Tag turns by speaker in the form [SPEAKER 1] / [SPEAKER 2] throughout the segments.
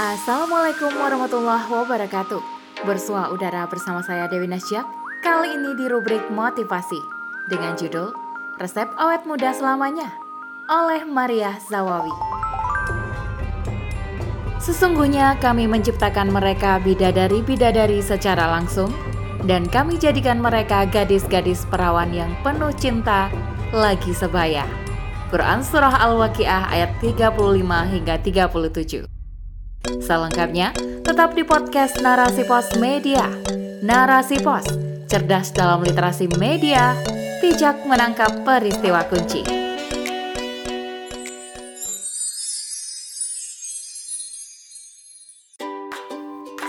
[SPEAKER 1] Assalamualaikum warahmatullahi wabarakatuh. Bersua udara bersama saya Dewi Nasjak. Kali ini di rubrik motivasi dengan judul Resep Awet Muda Selamanya oleh Maria Zawawi. Sesungguhnya kami menciptakan mereka bidadari-bidadari secara langsung dan kami jadikan mereka gadis-gadis perawan yang penuh cinta lagi sebaya. Quran Surah Al-Waqiah ayat 35 hingga 37. Selengkapnya, tetap di podcast Narasi Pos Media. Narasi Pos, cerdas dalam literasi media, bijak menangkap peristiwa kunci.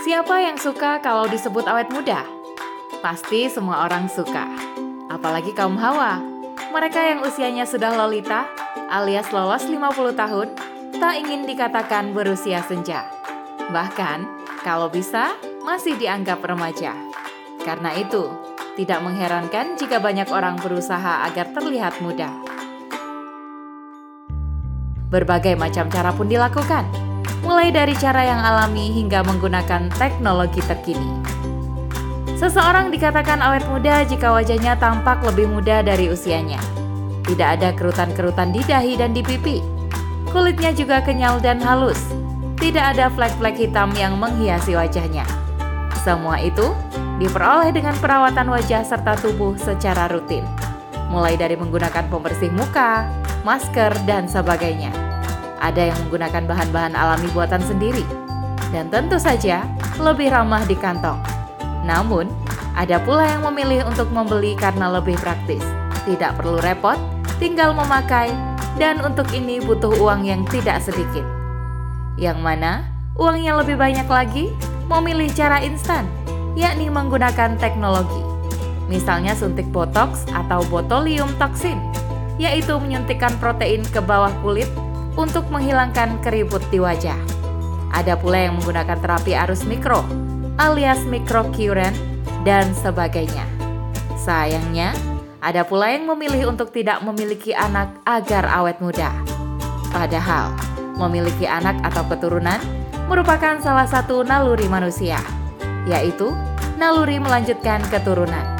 [SPEAKER 1] Siapa yang suka kalau disebut awet muda? Pasti semua orang suka. Apalagi kaum hawa mereka yang usianya sudah lolita alias lolos 50 tahun tak ingin dikatakan berusia senja. Bahkan, kalau bisa, masih dianggap remaja. Karena itu, tidak mengherankan jika banyak orang berusaha agar terlihat muda. Berbagai macam cara pun dilakukan, mulai dari cara yang alami hingga menggunakan teknologi terkini. Seseorang dikatakan awet muda jika wajahnya tampak lebih muda dari usianya. Tidak ada kerutan-kerutan di dahi dan di pipi. Kulitnya juga kenyal dan halus. Tidak ada flek-flek hitam yang menghiasi wajahnya. Semua itu diperoleh dengan perawatan wajah serta tubuh secara rutin. Mulai dari menggunakan pembersih muka, masker, dan sebagainya. Ada yang menggunakan bahan-bahan alami buatan sendiri. Dan tentu saja lebih ramah di kantong namun, ada pula yang memilih untuk membeli karena lebih praktis. Tidak perlu repot, tinggal memakai, dan untuk ini butuh uang yang tidak sedikit. Yang mana uangnya lebih banyak lagi memilih cara instan, yakni menggunakan teknologi. Misalnya suntik botox atau botulium toxin, yaitu menyuntikkan protein ke bawah kulit untuk menghilangkan keriput di wajah. Ada pula yang menggunakan terapi arus mikro alias mikrokuren, dan sebagainya. Sayangnya, ada pula yang memilih untuk tidak memiliki anak agar awet muda. Padahal, memiliki anak atau keturunan merupakan salah satu naluri manusia, yaitu naluri melanjutkan keturunan.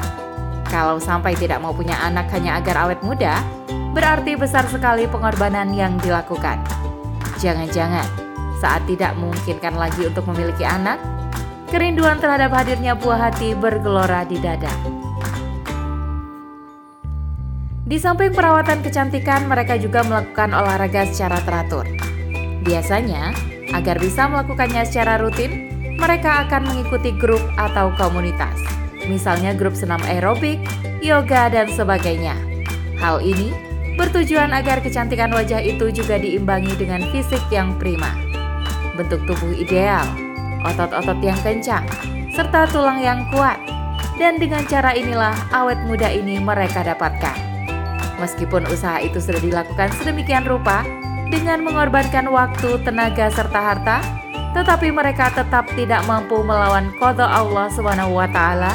[SPEAKER 1] Kalau sampai tidak mau punya anak hanya agar awet muda, berarti besar sekali pengorbanan yang dilakukan. Jangan-jangan saat tidak memungkinkan lagi untuk memiliki anak, Kerinduan terhadap hadirnya buah hati bergelora di dada. Di samping perawatan kecantikan, mereka juga melakukan olahraga secara teratur. Biasanya, agar bisa melakukannya secara rutin, mereka akan mengikuti grup atau komunitas, misalnya grup senam aerobik, yoga, dan sebagainya. Hal ini bertujuan agar kecantikan wajah itu juga diimbangi dengan fisik yang prima. Bentuk tubuh ideal, otot-otot yang kencang, serta tulang yang kuat. Dan dengan cara inilah awet muda ini mereka dapatkan. Meskipun usaha itu sudah dilakukan sedemikian rupa dengan mengorbankan waktu, tenaga, serta harta, tetapi mereka tetap tidak mampu melawan kodok Allah taala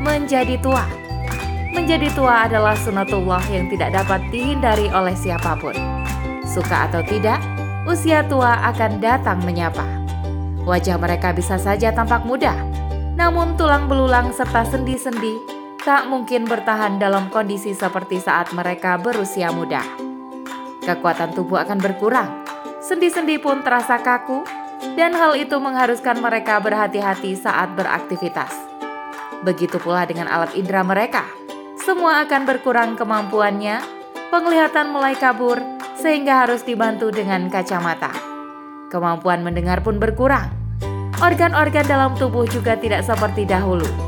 [SPEAKER 1] menjadi tua. Menjadi tua adalah sunatullah yang tidak dapat dihindari oleh siapa pun. Suka atau tidak, usia tua akan datang menyapa. Wajah mereka bisa saja tampak muda, namun tulang belulang serta sendi-sendi tak mungkin bertahan dalam kondisi seperti saat mereka berusia muda. Kekuatan tubuh akan berkurang, sendi-sendi pun terasa kaku, dan hal itu mengharuskan mereka berhati-hati saat beraktivitas. Begitu pula dengan alat indera mereka, semua akan berkurang kemampuannya, penglihatan mulai kabur, sehingga harus dibantu dengan kacamata. Kemampuan mendengar pun berkurang, Organ-organ dalam tubuh juga tidak seperti dahulu.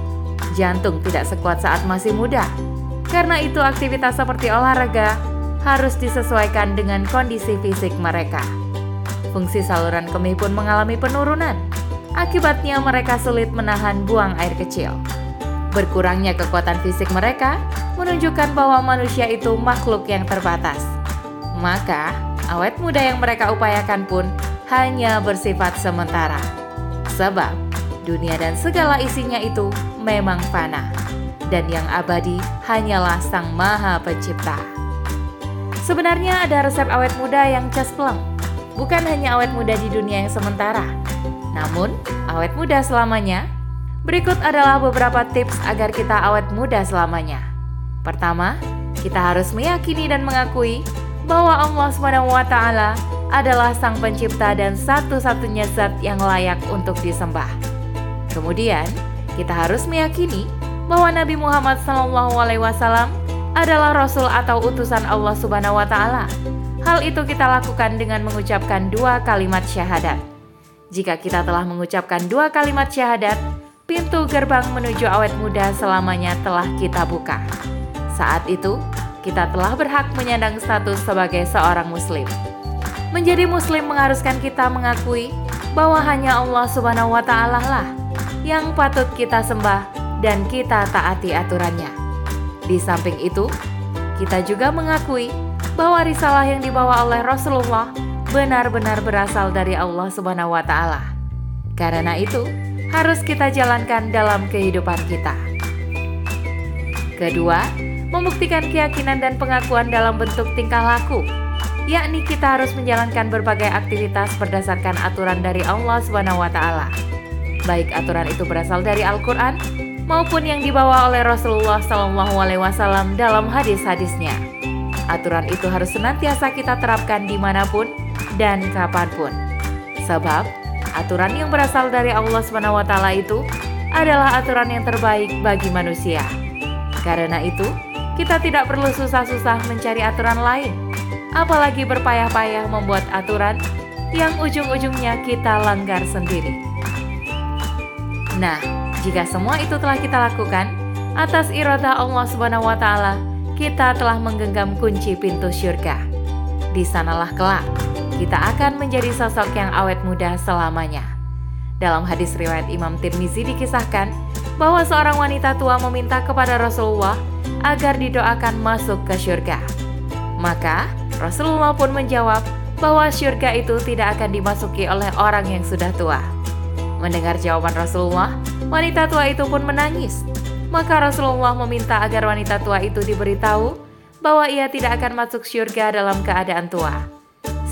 [SPEAKER 1] Jantung tidak sekuat saat masih muda. Karena itu aktivitas seperti olahraga harus disesuaikan dengan kondisi fisik mereka. Fungsi saluran kemih pun mengalami penurunan. Akibatnya mereka sulit menahan buang air kecil. Berkurangnya kekuatan fisik mereka menunjukkan bahwa manusia itu makhluk yang terbatas. Maka, awet muda yang mereka upayakan pun hanya bersifat sementara. Sebab dunia dan segala isinya itu memang fana, dan yang abadi hanyalah Sang Maha Pencipta. Sebenarnya ada resep awet muda yang cespleng, bukan hanya awet muda di dunia yang sementara, Namun, awet muda selamanya? Berikut adalah beberapa tips agar kita awet muda selamanya. Pertama, kita harus meyakini dan mengakui bahwa Allah SWT adalah Sang Pencipta dan satu-satunya zat yang layak untuk disembah. Kemudian, kita harus meyakini bahwa Nabi Muhammad SAW adalah Rasul atau utusan Allah Subhanahu wa Ta'ala. Hal itu kita lakukan dengan mengucapkan dua kalimat syahadat. Jika kita telah mengucapkan dua kalimat syahadat, pintu gerbang menuju awet muda selamanya telah kita buka. Saat itu, kita telah berhak menyandang status sebagai seorang Muslim. Menjadi Muslim mengharuskan kita mengakui bahwa hanya Allah Subhanahu wa Ta'ala lah yang patut kita sembah dan kita taati aturannya. Di samping itu, kita juga mengakui bahwa risalah yang dibawa oleh Rasulullah benar-benar berasal dari Allah Subhanahu wa taala. Karena itu, harus kita jalankan dalam kehidupan kita. Kedua, membuktikan keyakinan dan pengakuan dalam bentuk tingkah laku, yakni kita harus menjalankan berbagai aktivitas berdasarkan aturan dari Allah Subhanahu wa taala. Baik aturan itu berasal dari Al-Qur'an maupun yang dibawa oleh Rasulullah wasallam dalam hadis-hadisnya. Aturan itu harus senantiasa kita terapkan di mana pun dan kapan pun. Sebab, aturan yang berasal dari Allah SWT itu adalah aturan yang terbaik bagi manusia. Karena itu, kita tidak perlu susah-susah mencari aturan lain, apalagi berpayah-payah membuat aturan yang ujung-ujungnya kita langgar sendiri. Nah, jika semua itu telah kita lakukan atas iroda Allah Subhanahu wa taala, kita telah menggenggam kunci pintu syurga. Di sanalah kelak kita akan menjadi sosok yang awet muda selamanya. Dalam hadis riwayat Imam Tirmizi dikisahkan bahwa seorang wanita tua meminta kepada Rasulullah agar didoakan masuk ke syurga. Maka Rasulullah pun menjawab bahwa syurga itu tidak akan dimasuki oleh orang yang sudah tua. Mendengar jawaban Rasulullah, wanita tua itu pun menangis maka Rasulullah meminta agar wanita tua itu diberitahu bahwa ia tidak akan masuk syurga dalam keadaan tua.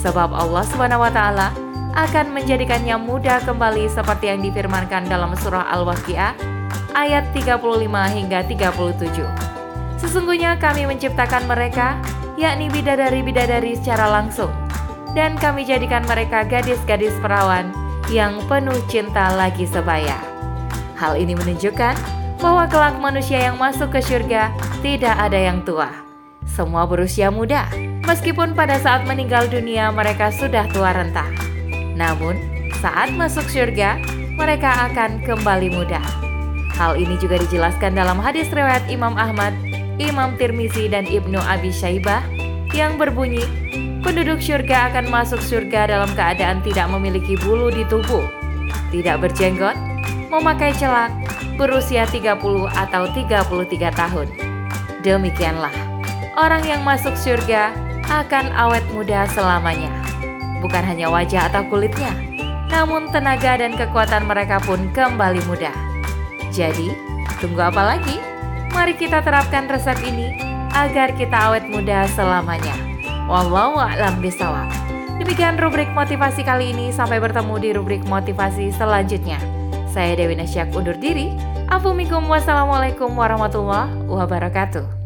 [SPEAKER 1] Sebab Allah Subhanahu wa taala akan menjadikannya muda kembali seperti yang difirmankan dalam surah Al-Waqiah ayat 35 hingga 37. Sesungguhnya kami menciptakan mereka, yakni bidadari-bidadari secara langsung, dan kami jadikan mereka gadis-gadis perawan yang penuh cinta lagi sebaya. Hal ini menunjukkan bahwa kelak manusia yang masuk ke surga tidak ada yang tua. Semua berusia muda, meskipun pada saat meninggal dunia mereka sudah tua renta. Namun, saat masuk surga, mereka akan kembali muda. Hal ini juga dijelaskan dalam hadis riwayat Imam Ahmad, Imam Tirmizi dan Ibnu Abi Syaibah yang berbunyi, penduduk surga akan masuk surga dalam keadaan tidak memiliki bulu di tubuh, tidak berjenggot, memakai celak, berusia 30 atau 33 tahun. Demikianlah, orang yang masuk surga akan awet muda selamanya. Bukan hanya wajah atau kulitnya, namun tenaga dan kekuatan mereka pun kembali muda. Jadi, tunggu apa lagi? Mari kita terapkan resep ini agar kita awet muda selamanya. Wallahu a'lam bishawab. Demikian rubrik motivasi kali ini. Sampai bertemu di rubrik motivasi selanjutnya. Saya Dewi Nasyak undur diri. Afumikum wassalamualaikum warahmatullahi wabarakatuh.